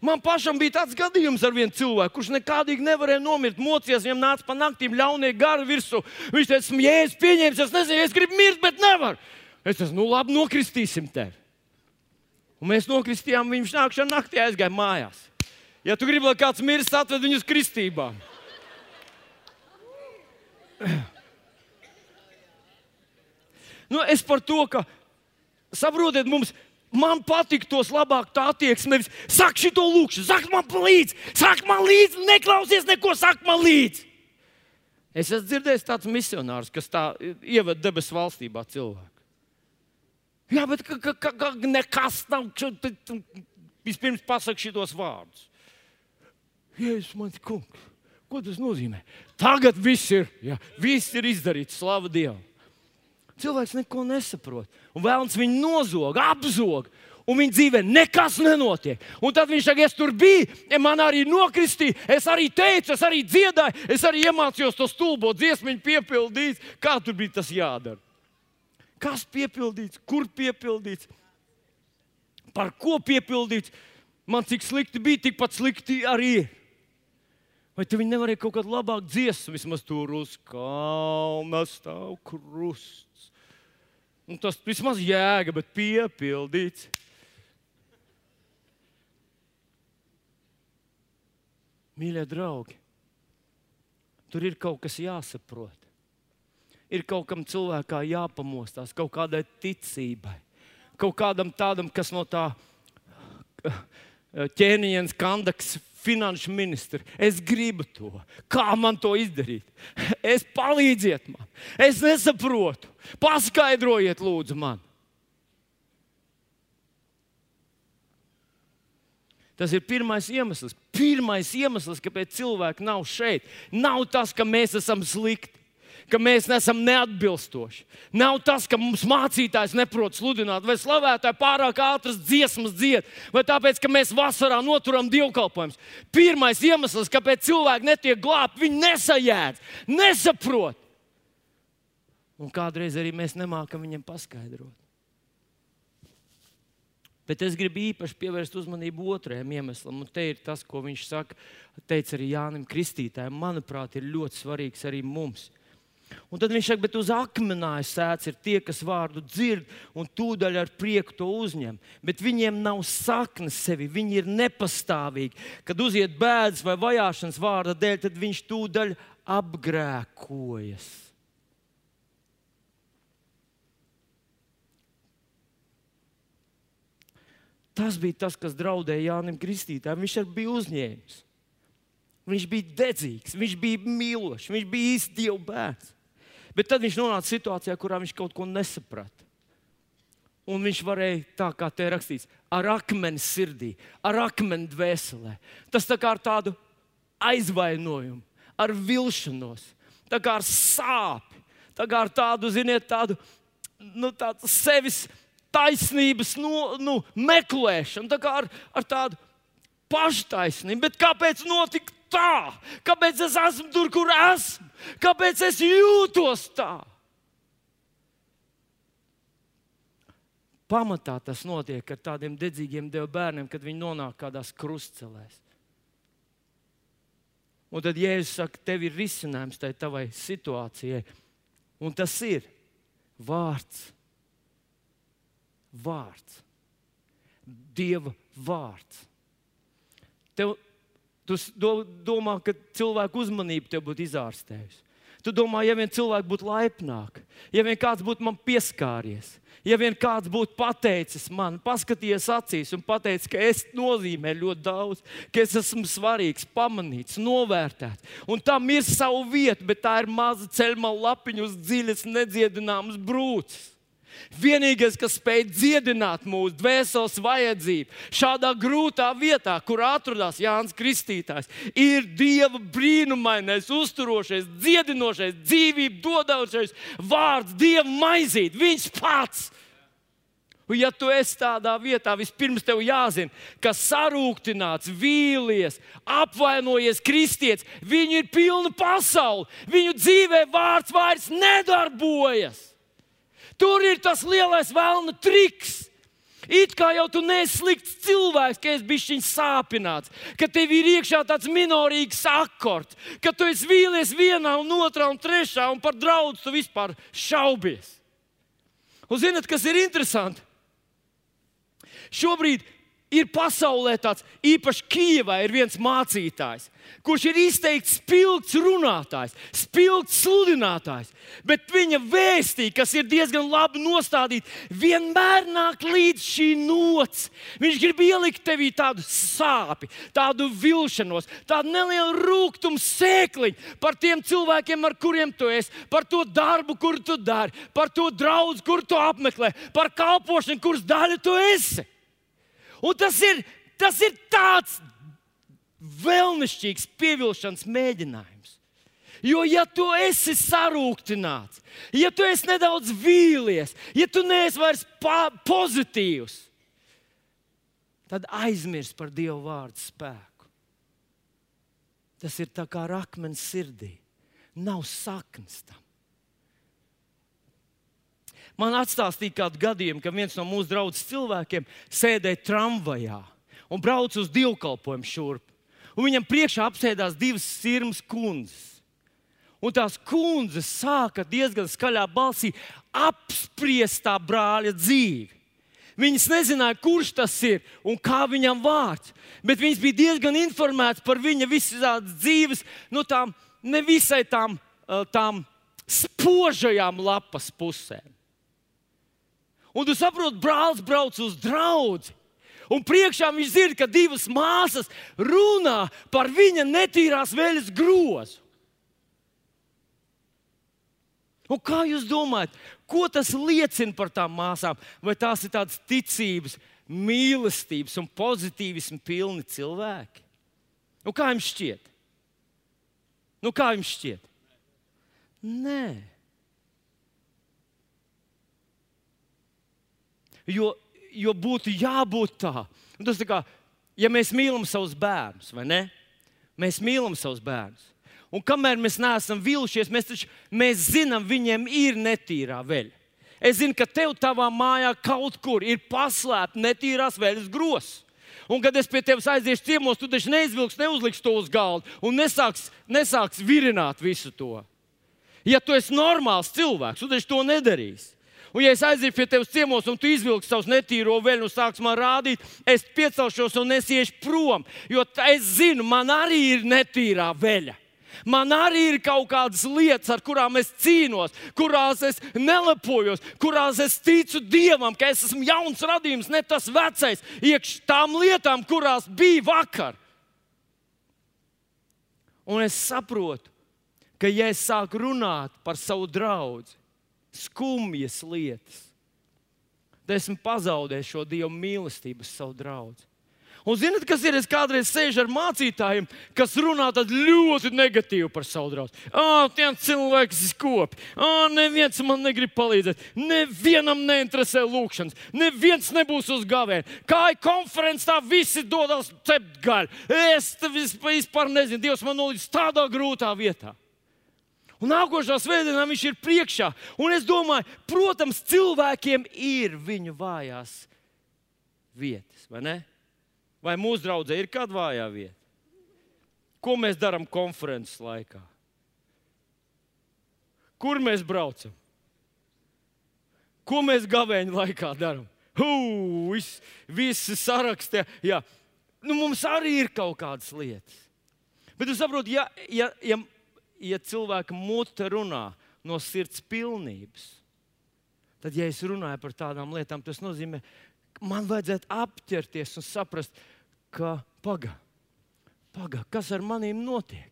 Man pašam bija tāds gadījums ar vienu cilvēku, kurš nekādīgi nevarēja nomirt. Mocījās, viņam nāca pa naktīm ļaunie gari virsū. Viņš teica, jēzus, pieņēmis, es nezinu, es gribu mirt, bet nevaru. Es teicu, nu labi, nokristīsim tevi. Un mēs nokristījām, viņš nākšana naktī aizgāja mājās. Ja tu gribi, lai kāds mirst, atved viņu uz kristībām. Nu, es par to, ka saprotiet, mums man patīk tos labāk tā attieksme. Nevis saka šo lūkšanu, saka man līdzi, saka man līdzi, neklausies neko, saka man līdzi. Es esmu dzirdējis tādus misionārus, kas tā ievada debesu valstībā cilvēku. Jā, bet ka, ka, ka, ka nekas nav. Vispirms pasak šos vārdus. Jēzus, mans kungs, Ko tas nozīmē? Tagad viss ir, ja, viss ir izdarīts, slava Dievam. Cilvēks neko nesaprot. Un vēlams viņu nozog, apzog. un viņa dzīvē nekas nenotiek. Un tad viņš saka, es tur biju, man arī nokristīja, es arī teicu, es arī dziedāju, es arī iemācījos to stulbo dziesmu, piepildīt. Kā tur bija tas jādara? Kas piepildīts, kur piepildīts, par ko piepildīts? Man cik slikti bija, tikpat slikti arī ir. Vai tu viņi nevarēja kaut kādu labāku dziesmu, vismaz tur uz kalna stāv krusts? Un tas vismaz jēga, bet piepildīts. Mīļie draugi, tur ir kaut kas jāsaprot. Ir kaut kam cilvēkā jāpamostās, kaut kādai ticībai, kaut kādam tādam, kas no tā ķēniņa kandaks finanšu ministri. Es gribu to. Kā man to izdarīt? Es palīdziet man. Es nesaprotu. Paskaidrojiet, lūdzu, man. Tas ir pirmais iemesls. Pirmais iemesls, kāpēc cilvēki nav šeit, nav tas, ka mēs esam slikti ka mēs neesam neatbilstoši. Nav tas, ka mums mācītājs neprot sludināt, vai slavētāji pārāk ātras dziesmas dzied, vai tāpēc, ka mēs vasarā noturam dievkalpojumus. Pirmais iemesls, kāpēc cilvēki netiek glābti, viņi nesajēdz, nesaprot. Un kādreiz arī mēs nemākam viņiem paskaidrot. Bet es gribu īpaši pievērst uzmanību otrajam iemeslam, un te ir tas, ko viņš saka, teica arī Jānis Kristītājam. Manuprāt, ir ļoti svarīgs arī mums. Un tad viņš saka, bet uz akmenāja sēdz ir tie, kas vārdu dzird un tūdaļ ar prieku to uzņem. Bet viņiem nav saknes sevi, viņi ir nepastāvīgi. Kad uziet bēdas vai vajāšanas vārda dēļ, tad viņš tūdaļ apgrēkojas. Tas bija tas, kas draudēja Jānim Kristītājam. Viņš arī bija uzņēmis. Viņš bija dedzīgs, viņš bija mīlošs, viņš bija īsts Dieva bērns. Bet tad viņš nonāca situācijā, kurā viņš kaut ko nesaprata. Un viņš varēja, tā kā te rakstīts, ar akmeni sirdī, ar akmeni dvēselē. Tas tā kā ar tādu aizvainojumu, ar vilšanos, tā kā ar sāpju, tā kā ar tādu, ziniet, tādu nu, tādu sevis taisnības nu, nu, meklēšanu, tā kā ar, ar tādu paštaisnību. Bet kāpēc notika tā? Kāpēc es esmu tur, kur esmu? Kāpēc es jūtos tā? Pamatā tas notiek ar tādiem dedzīgiem dievu bērniem, kad viņi nonāk kādās krustcelēs. Un tad Jēzus saka, tev ir risinājums tai tavai situācijai. Un tas ir vārds. Vārds. Dieva vārds. Tev Tu domā, ka cilvēku uzmanība tev būtu izārstējusi. Tu domā, ja vien cilvēki būtu laipnāki, ja vien kāds būtu man pieskāries, ja vien kāds būtu pateicis man, paskatījies acīs un pateicis, ka es nozīmēju ļoti daudz, ka es esmu svarīgs, pamanīts, novērtēts. Un tam ir sava vieta, bet tā ir maza ceļma lapiņa uz dziļas, nedziedināmas brūces. Vienīgais, kas spēj dziedināt mūsu dvēseles vajadzību šādā grūtā vietā, kur atrodas Jānis Kristītājs, ir Dieva brīnumainais, uzturošais, dziedinošais, dzīvību dodošais vārds, Dieva maizīt, Viņš pats. Un, ja tu esi tādā vietā, vispirms tev jāzina, ka sarūktināts, vīlies, apvainojies kristietis, viņu ir pilna pasaule, viņu dzīvē vārds vairs nedarbojas. Tur ir tas lielais vēlna triks. It kā jau tu neesi slikts cilvēks, ka esi bijis viņa sāpināts, ka tev ir iekšā tāds minorīgs akords, ka tu esi vīlies vienā, un otrā un trešā, un par draugu tu vispār šaubies. Un zinat, kas ir interesanti? Šobrīd ir pasaulē tāds īpaši Kijavā ir viens mācītājs, kurš ir izteikti spilgts runātājs, spilgts sludinātājs. Bet viņa vēstījumi, kas ir diezgan labi nostādīti, vienmēr nāk līdz šī nots. Viņš grib ielikt tevī tādu sāpju, tādu vilšanos, tādu nelielu rūkumu sēkliņu par tiem cilvēkiem, ar kuriem tu esi, par to darbu, kur tu dari, par to draugu, kur tu apmeklē, par kalpošanu, kuras daļa tu esi. Un tas ir, tas ir tāds vēlnišķīgs pievilkšanas mēģinājums. Jo, ja tu esi sarūktināts, ja tu esi nedaudz vīlies, ja tu neesi vairs pozitīvs, tad aizmirst par Dieva vārdu spēku. Tas ir kā akmens sirdī. Nav saknes tam. Man atstāstīja kādu gadījumu, ka viens no mūsu draugu cilvēkiem sēdēja tramvajā un brauca uz dievkalpojumu šurp. Un viņam priekšā apsēdās divas sirmas kundzes. Un tās kundzes sāka diezgan skaļā balsī apspriest tā brāļa dzīvi. Viņas nezināja, kurš tas ir un kā viņam vārds. Bet viņas bija diezgan informētas par viņa visām dzīves, nu, tām nevisai tām, tām spožajām lapas pusēm. Un tu saproti, brālis brauc uz draugu. Un priekšā viņš dzird, ka divas māsas runā par viņa netīrās veļas grozu. Un kā jūs domājat, ko tas liecina par tām māsām? Vai tās ir tādas ticības, mīlestības un pozitīvismu pilni cilvēki? Nu, kā jums šķiet? Nu, kā jums šķiet? Nē. Jo, jo būtu jābūt tā. Un tas tā kā, ja mēs mīlam savus bērnus, vai ne? Mēs mīlam savus bērnus. Un kamēr mēs neesam vīlušies, mēs taču mēs zinām, viņiem ir netīrā veļa. Es zinu, ka tev savā mājā kaut kur ir paslēpta netīrās veļas grozs. Un, kad es pie tevis aiziešu ciemos, tu taču neizvilksi, neuzliks to uz galda un nesāks, nesāks virināt visu to. Ja tu esi normāls cilvēks, tu taču to nedarīsi. Un, ja es aiziešu pie tevis ciemos, un tu izvilksi savus netīro veļu un sāks man rādīt, es piecelšos un nesiešu prom. Jo es zinu, man arī ir netīrā veļa. Man arī ir kaut kādas lietas, ar kurām es cīnos, kurās es nelepojos, kurās es ticu Dievam, ka es esmu jauns radījums, ne tas vecais, iekš tām lietām, kurās bija vakar. Un es saprotu, ka ja es sāku runāt par savu draugu, skumjas lietas, tad esmu pazaudējis šo Dieva mīlestību, savu draugu. Un zinot, kas ir? Es kādreiz sēžu ar mācītājiem, kas runā ļoti negatīvi par savu draugu. Ah, tie cilvēki ir skopi. Ah, neviens man negrib palīdzēt. Nevienam neinteresē lūkšanas. Neviens nebūs uz gavēņa. Kā ir konferences, tā visi dodas cept gaļu. Es vispār nezinu, Dievs man nolīdz tādā grūtā vietā. Un nākošā svētdienā viņš ir priekšā. Un es domāju, protams, cilvēkiem ir viņu vājās vietas, vai ne? Vai mūsu draudzē ir kāda vājā vieta? Ko mēs darām konferences laikā? Kur mēs braucam? Ko mēs gavēņa laikā darām? Viss vis sarakstā. Nu, mums arī ir kaut kādas lietas. Bet jūs saprotat, ja, ja, ja, ja cilvēka mute runā no sirds pilnības, tad, ja es runāju par tādām lietām, tas nozīmē, man vajadzētu apķerties un saprast, ka pagaidi, paga, kas ar maniem notiek.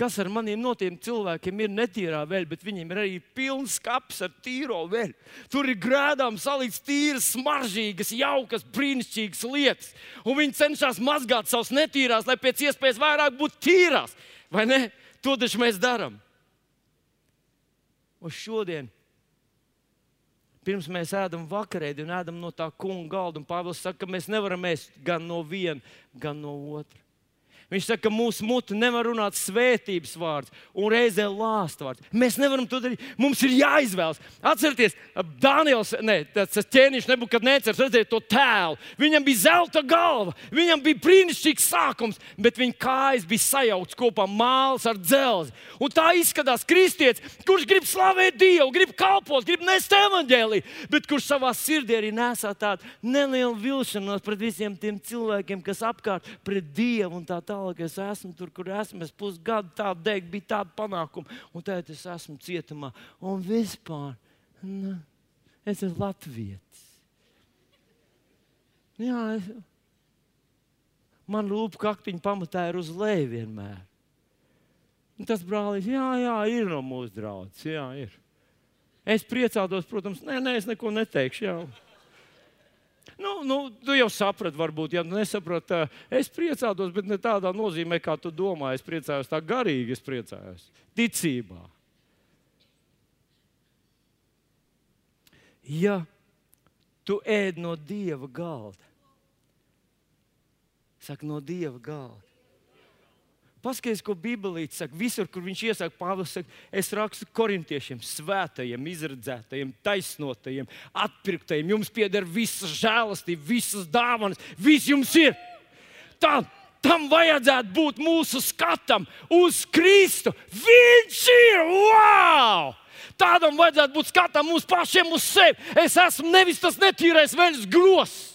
Kas ar maniem notiek? Cilvēkiem ir netīrā veļa, bet viņiem ir arī pilns skats ar tīro veļu. Tur ir grēdām salikts tīras, smaržīgas, jaukas, brīnišķīgas lietas. Un viņi cenšas mazgāt savus netīrās, lai pēc iespējas vairāk būtu tīrās. Vai ne? To taču mēs darām. Un šodien Pirms mēs ēdam vakarēdi un ēdam no tā kunga galda, un Pāvils saka, ka mēs nevaram ēst gan no viena, gan no otra. Viņš saka, ka mūsu mute nevar runāt svētības vārds un reizē lāst vārds. Mēs nevaram to darīt. Mums ir jāizvēlas. Atcerieties, Daniels, ne, tas ķēniņš nebūtu nekad necers redzēt to tēlu. Viņam bija zelta galva, viņam bija brīnišķīgs sākums, bet viņa kājas bija sajauktas kopā māls ar dzelzi. Un tā izskatās kristietis, kurš grib slavēt Dievu, grib kalpot, grib nest evaņģēliju, bet kurš savā sirdī arī nesā tādu nelielu vilšanos pret visiem tiem cilvēkiem, kas apkārt pret Dievu un tā tālāk tālāk es esmu tur, kur esmu. Es pusgadu tādu degtu, bija tāda panākuma, un tagad es esmu cietumā. Un vispār nu, es esmu Latvijas. Jā, es, man lūpa kaktiņa pamatā ir uz leju vienmēr. Un tas brālis, jā, jā, ir no mūsu draugs. Jā, ir. Es priecātos, protams, nē, nē, es neko neteikšu. Jā. Nu, nu, tu jau saprati, varbūt, ja nesaprati. Es priecātos, bet ne tādā nozīmē, kā tu domā. Es priecājos tā garīgi, es priecājos ticībā. Ja tu ēd no dieva galda, Saka, no Dieva galda. Paskaties, ko Bībelīte saka. Visur, kur viņš iesaka, Pāvils saka, es rakstu korintiešiem, svētajiem, izredzētajiem, taisnotajiem, atpirktajiem. Jums pieder visas žēlastība, visas dāvanas, viss jums ir. Tā, tam vajadzētu būt mūsu skatam uz Kristu. Viņš ir! Wow! Tādam vajadzētu būt skatam mums pašiem uz sevi. Es esmu nevis tas netīrais veļas grozs.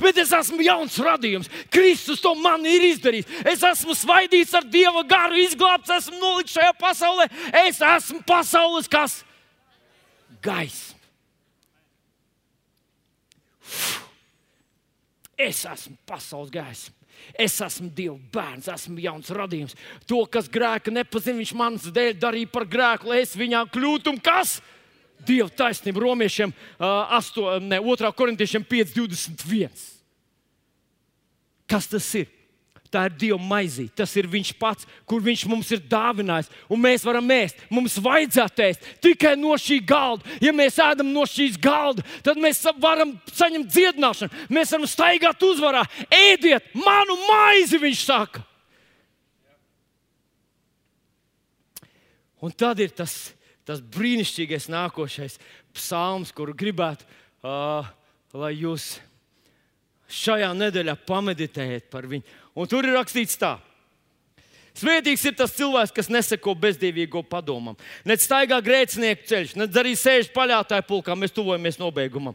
Bet es esmu jauns radījums. Kristus to man ir izdarījis. Es esmu svaidīts ar Dieva garu, izglābts, esmu nolikts šajā pasaulē. Es esmu pasaules kas? Gaisma. Es esmu pasaules gaisma. Es esmu Dieva bērns, esmu jauns radījums. To, kas grēka nepazina, viņš manas dēļ darīja par grēku, lai es viņā kļūtu. Kas? Dieva taisnība romiešiem, uh, 8, ne, 2. korintiešiem 5,21. Kas tas ir? Tā ir Dieva maizīte. Tas ir Viņš pats, kur Viņš mums ir dāvinājis. Un mēs varam ēst. Mums vajadzētu ēst tikai no šī galda. Ja mēs ēdam no šīs galda, tad mēs varam saņemt dziedināšanu. Mēs varam staigāt uzvarā. Ēdiet manu maizi, Viņš saka. Un tad ir tas tas brīnišķīgais nākošais psalms, kuru gribētu, uh, lai jūs šajā nedēļā pameditējat par viņu. Un tur ir rakstīts tā. Svētīgs ir tas cilvēks, kas neseko bezdīvīgo padomam, ne staigā grēcinieku ceļš, ne arī sēž paļātāju pulkā. Mēs tuvojamies nobeigumam.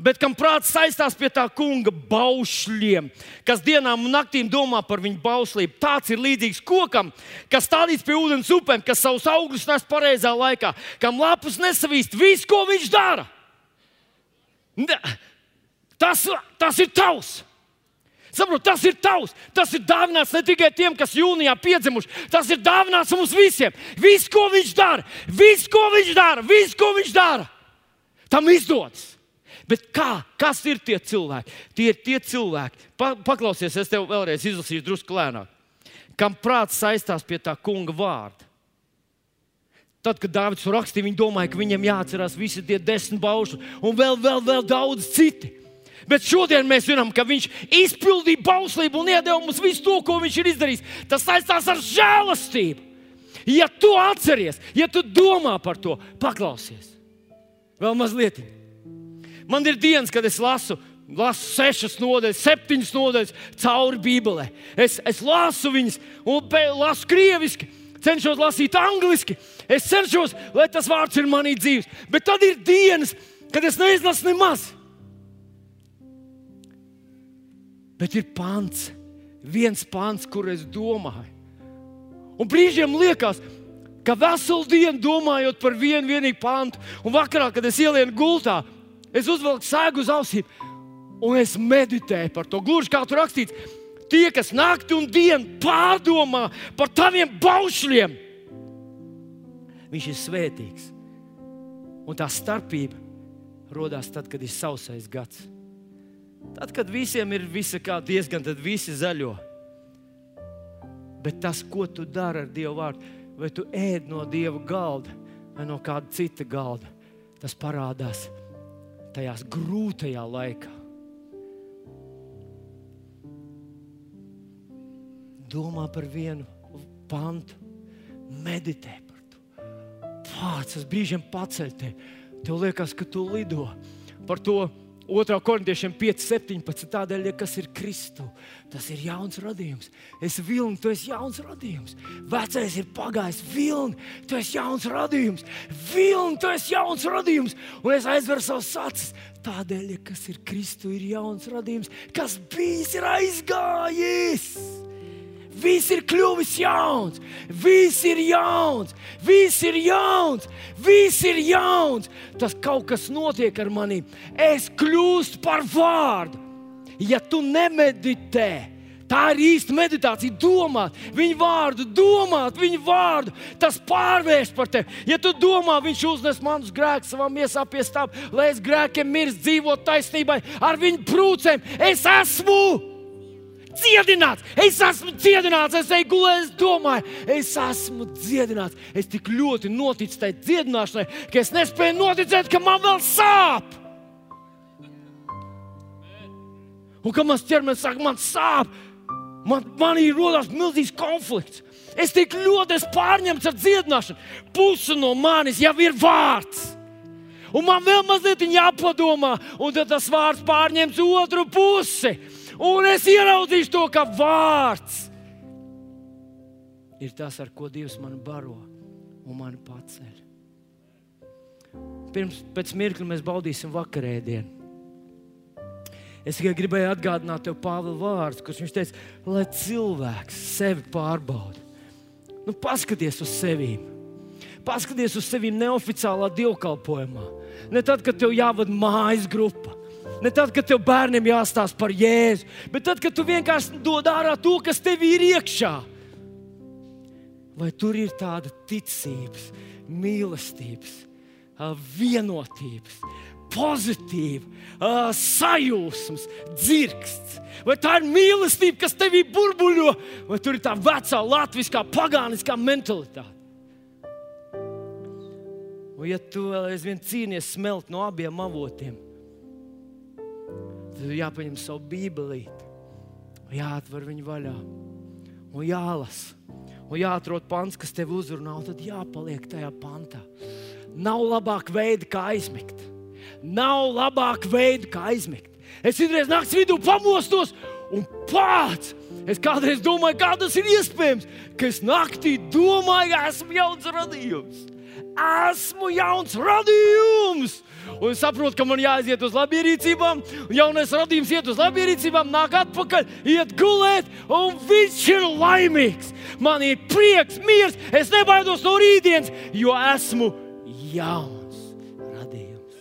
Bet kam prāts saistās pie tā kunga baušļiem, kas dienām un naktīm domā par viņu bauslību, tāds ir līdzīgs kokam, kas stādīts pie ūdens upēm, kas savus augļus nes pareizā laikā, kam lapus nesavīst visu, ko viņš dara. Tas, tas ir tavs! Saprot, tas ir tavs. Tas ir dāvināts ne tikai tiem, kas jūnijā piedzimuši. Tas ir dāvināts mums visiem. Viss, ko viņš dara, viss, ko viņš dara, viss, ko viņš dara, tam izdodas. Bet kā? Kas ir tie cilvēki? Tie ir tie cilvēki, pa, paklausies, es tev vēlreiz izlasīšu drusku lēnāk, kam prāts saistās pie tā kunga vārda. Tad, kad Dārvids rakstīja, viņi domāja, ka viņam jāatcerās visi tie desmit baušļi un vēl, vēl, vēl daudz citi. Bet šodien mēs zinām, ka viņš izpildīja bauslību un iedeva mums visu to, ko viņš ir izdarījis. Tas saistās ar žēlastību. Ja tu atceries, ja tu domā par to, paklausies. Vēl mazliet. Man ir dienas, kad es lasu, lasu sešas nodaļas, septiņas nodaļas cauri Bībelē. Es, es lasu viņas, un lasu krieviski, cenšos lasīt angliski. Es cenšos, lai tas vārds ir manī dzīves. Bet tad ir dienas, kad es neizlasu nemaz. Bet ir pants, viens pants, kur es domāju. Un brīžiem liekas, ka veselu dienu domājot par vienu vienīgu pantu, un vakarā, kad es ielienu gultā, Es uzvelku sēgu uz ausīm un es meditēju par to. Gluži kā tur rakstīts, tie, kas naktī un dienu pārdomā par taviem baušļiem, viņš ir svētīgs. Un tā starpība radās tad, kad ir sausais gads. Tad, kad visiem ir visa kā diezgan, tad visi zaļo. Bet tas, ko tu dari ar Dieva vārdu, vai tu ēd no Dieva galda vai no kāda cita galda, tas parādās tajās grūtajā laikā. Domā par vienu pantu, meditē par to. Pārcis brīžiem paceļ te. Tev liekas, ka tu lido par to 2. korintiešiem 5.17. Tādēļ, ja kas ir Kristus, tas ir jauns radījums. Es vilnu, tu esi jauns radījums. Vecais ir pagājis, vilni, tu esi jauns radījums. Vilni, tu esi jauns radījums. Un es aizveru savus acis. Tādēļ, ja kas ir Kristus, ir jauns radījums, kas bijis, ir aizgājis. Viss ir kļuvis jauns, viss ir jauns, viss ir jauns, viss ir jauns. Tas kaut kas notiek ar mani. Es kļūstu par vārdu. Ja tu nemeditē, tā ir īsta meditācija. Domāt viņu vārdu, domāt viņu vārdu, tas pārvērst par tevi. Ja tu domā, viņš uznes manus grēkus savā miesā pie stāv, lai es grēkiem mirst, dzīvot taisnībai ar viņu brūcēm, es esmu dziedināts. Es esmu dziedināts, es eju gulēt, es domāju, es esmu dziedināts. Es tik ļoti noticu tai dziedināšanai, ka es nespēju noticēt, ka man vēl sāp. Un kad mans ķermenis saka, man sāp, man, man ir rodas milzīgs konflikts. Es tik ļoti esmu pārņemts ar dziedināšanu. Puse no manis jau ir vārds. Un man vēl mazliet jāpadomā, un tad tas vārds pārņems otru pusi. Un es ieraudzīšu to, ka vārds ir tas, ar ko Dievs man baro un man paceļ. Pirms pēc mirkļa mēs baudīsim vakarēdienu. Es tikai gribēju atgādināt tev Pāvila vārdus, kurš viņš teica, lai cilvēks sevi pārbauda. Nu, paskaties uz sevi. Paskaties uz sevi neoficiālā dievkalpojumā. Ne tad, kad tev jāvada mājas grupa. Ne tad, kad tev bērniem jāstāsta par jēzu, bet tad, kad tu vienkārši dod ārā to, kas tev ir iekšā. Vai tur ir tāda ticības, mīlestības, vienotības, pozitīva, sajūsmas, dzirksts. Vai tā ir mīlestība, kas tevī burbuļo, vai tur ir tā vecā latviskā, pagāniskā mentalitāte? Un, ja tu vēl aizvien cīnies smelt no abiem avotiem, tad jāpaņem savu bībelīti, jāatver viņu vaļā un jālasa. Un jāatrod pants, kas tev uzrunā, un tad jāpaliek tajā pantā. Nav labāka veida, kā aizmigt. Nav labāka veida, kā aizmigt. Es citreiz naktas vidū pamostos un pats. Es kādreiz domāju, kā tas ir iespējams, ka es naktī domāju, ka esmu jauns radījums. Esmu jauns radījums! Un saprotu, ka man jāiziet uz labierīcībām, un jaunais radījums iet uz labierīcībām, nāk atpakaļ, iet gulēt, un viņš ir laimīgs. Man ir prieks, miers, es nebaidos no rītdienas, jo esmu jauns radījums.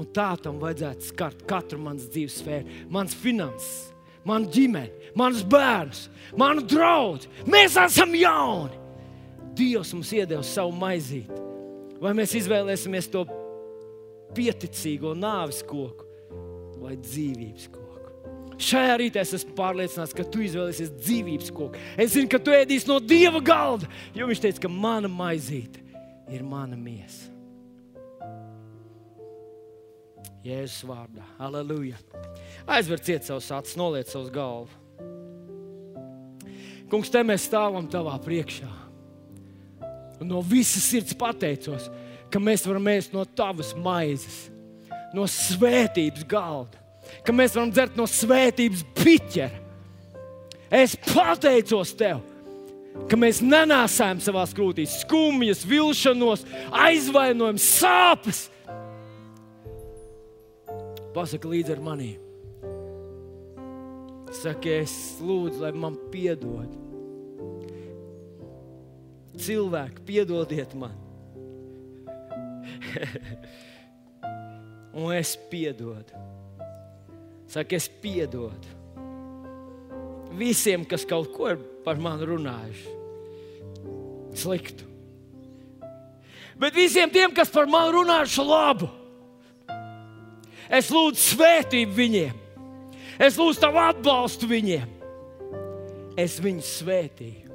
Un tā tam vajadzētu skart katru manas dzīves sfēru, manas finanses, manu ģimeni, manus bērnus, manu draugu. Mēs esam jauni. Dievs mums iedeva savu maizīti. Vai mēs izvēlēsimies to pieticīgo nāves koku vai dzīvības koku? Šajā rītā es esmu pārliecināts, ka tu izvēlēsies dzīvības koku. Es zinu, ka tu ēdīsi no Dieva galda, jo Viņš teica, ka mana maizīte ir mana miesa. Jēzus vārdā, aleluja. Aizverciet savus acis, noliec savus galvu. Kungs, te mēs stāvam tavā priekšā. Un no visas sirds pateicos, ka mēs varam ēst no tavas maizes, no svētības galda, ka mēs varam dzert no svētības piķera. Es pateicos tev, ka mēs nenāsām savā krūtīs skumjas, vilšanos, aizvainojumus, sāpes. Pasaka līdzi ar mani. Saka, es lūdzu, lai man piedod. Cilvēki, piedodiet man. Un es piedodu. Saka, es piedodu visiem, kas kaut ko par mani runājuši. Sliktu. Bet visiem tiem, kas par mani runājuši labu, es lūdzu svētību viņiem. Es lūdzu tavu atbalstu viņiem. Es viņus svētīju.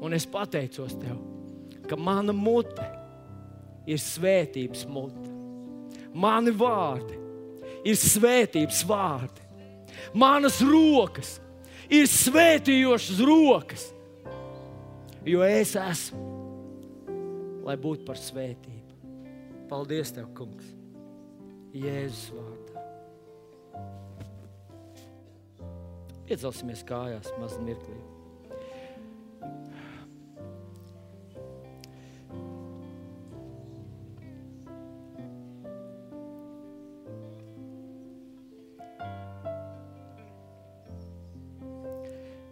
Un es pateicos tev, ka mana mute ir svētības mute. Mani vārdi ir svētības vārdi. Manas rokas ir svētījošas rokas, jo es esmu, lai būtu par svētību. Paldies, Tev, Kungs, Jēzus vārdā. Iecelsimies kājās mazliet mirklī.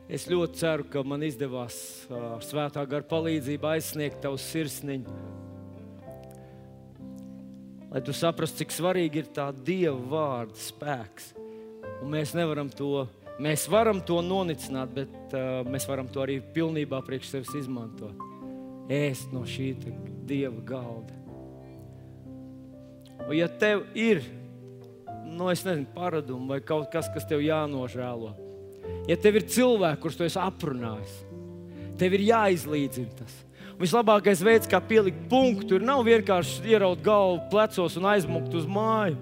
Es ļoti ceru, ka man izdevās ar svētā gara palīdzību aizsniegt tavu sirsniņu. Lai tu saprastu, cik svarīgi ir tā Dieva vārda spēks. Un mēs nevaram to, mēs varam to nonicināt, bet uh, mēs varam to arī pilnībā priekš sevis izmantot. Ēst no šī Dieva galda. Un ja tev ir, nu, nezinu, paradumi vai kaut kas, kas tev jānožēlo, Ja tev ir cilvēki, kurus tu esi aprunājis, tev ir jāizlīdzina tas. Vislabākais veids, kā pielikt punktu, ir nav vienkārši ieraut galvu plecos un aizmukt uz māju.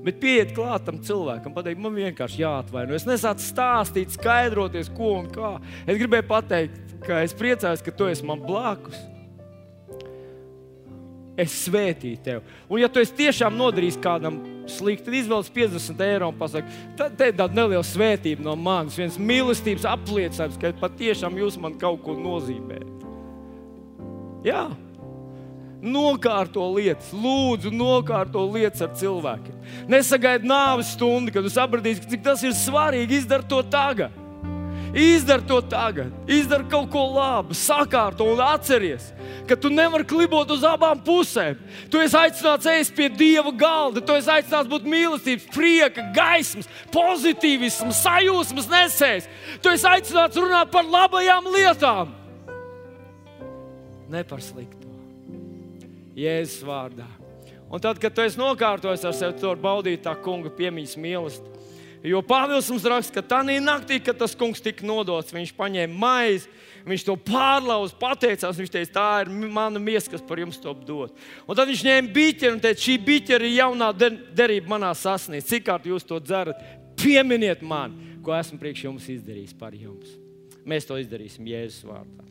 Bet pieiet klāt tam cilvēkam, pateikt, man vienkārši jāatvainojas. Es nesācu stāstīt, skaidroties, ko un kā. Es gribēju pateikt, ka es priecājos, ka tu esi man blakus. Es svētīju tevi. Un, ja tu tiešām nodarīsi kādam slikti, tad izvēlies 50 eiro un pasaki, tad te ir tāda neliela svētība no manis, viens mīlestības apliecinājums, ka patiešām jūs man kaut ko nozīmējat. Jā. Nokārto lietas, lūdzu, nokārto lietas ar cilvēkiem. Nesagaidi nāves stundu, kad tu sapratīsi, cik tas ir svarīgi. Izdari to tagad. Izdari to tagad, izdari kaut ko labu, sakārto un atceries, ka tu nevari klibot uz abām pusēm. Tu esi aicināts ēst pie Dieva galda, tu esi aicināts būt mīlestības, prieka, gaismas, pozitīvismas, sajūsmas nesējs. Tu esi aicināts runāt par labajām lietām, ne par sliktu. Jēzus vārdā. Un tad, kad tu esi nokārtojis ar sevi, tu vari baudīt tā kunga piemiņas mīlestību. Jo Pāvils mums raksta, ka tā naktī, kad tas kungs tika nodots, viņš paņēma maizi, viņš to pārlauza, pateicās. Viņš teica, tā ir mana miesa, kas par jums to dod. Un tad viņš ņēma biķeri un teica, šī biķeri ir jaunā derība manā sasniegta. Cik kārt jūs to dzerat? Pieminiet man, ko esmu priekš jums izdarījis par jums. Mēs to izdarīsim Jēzus vārdā.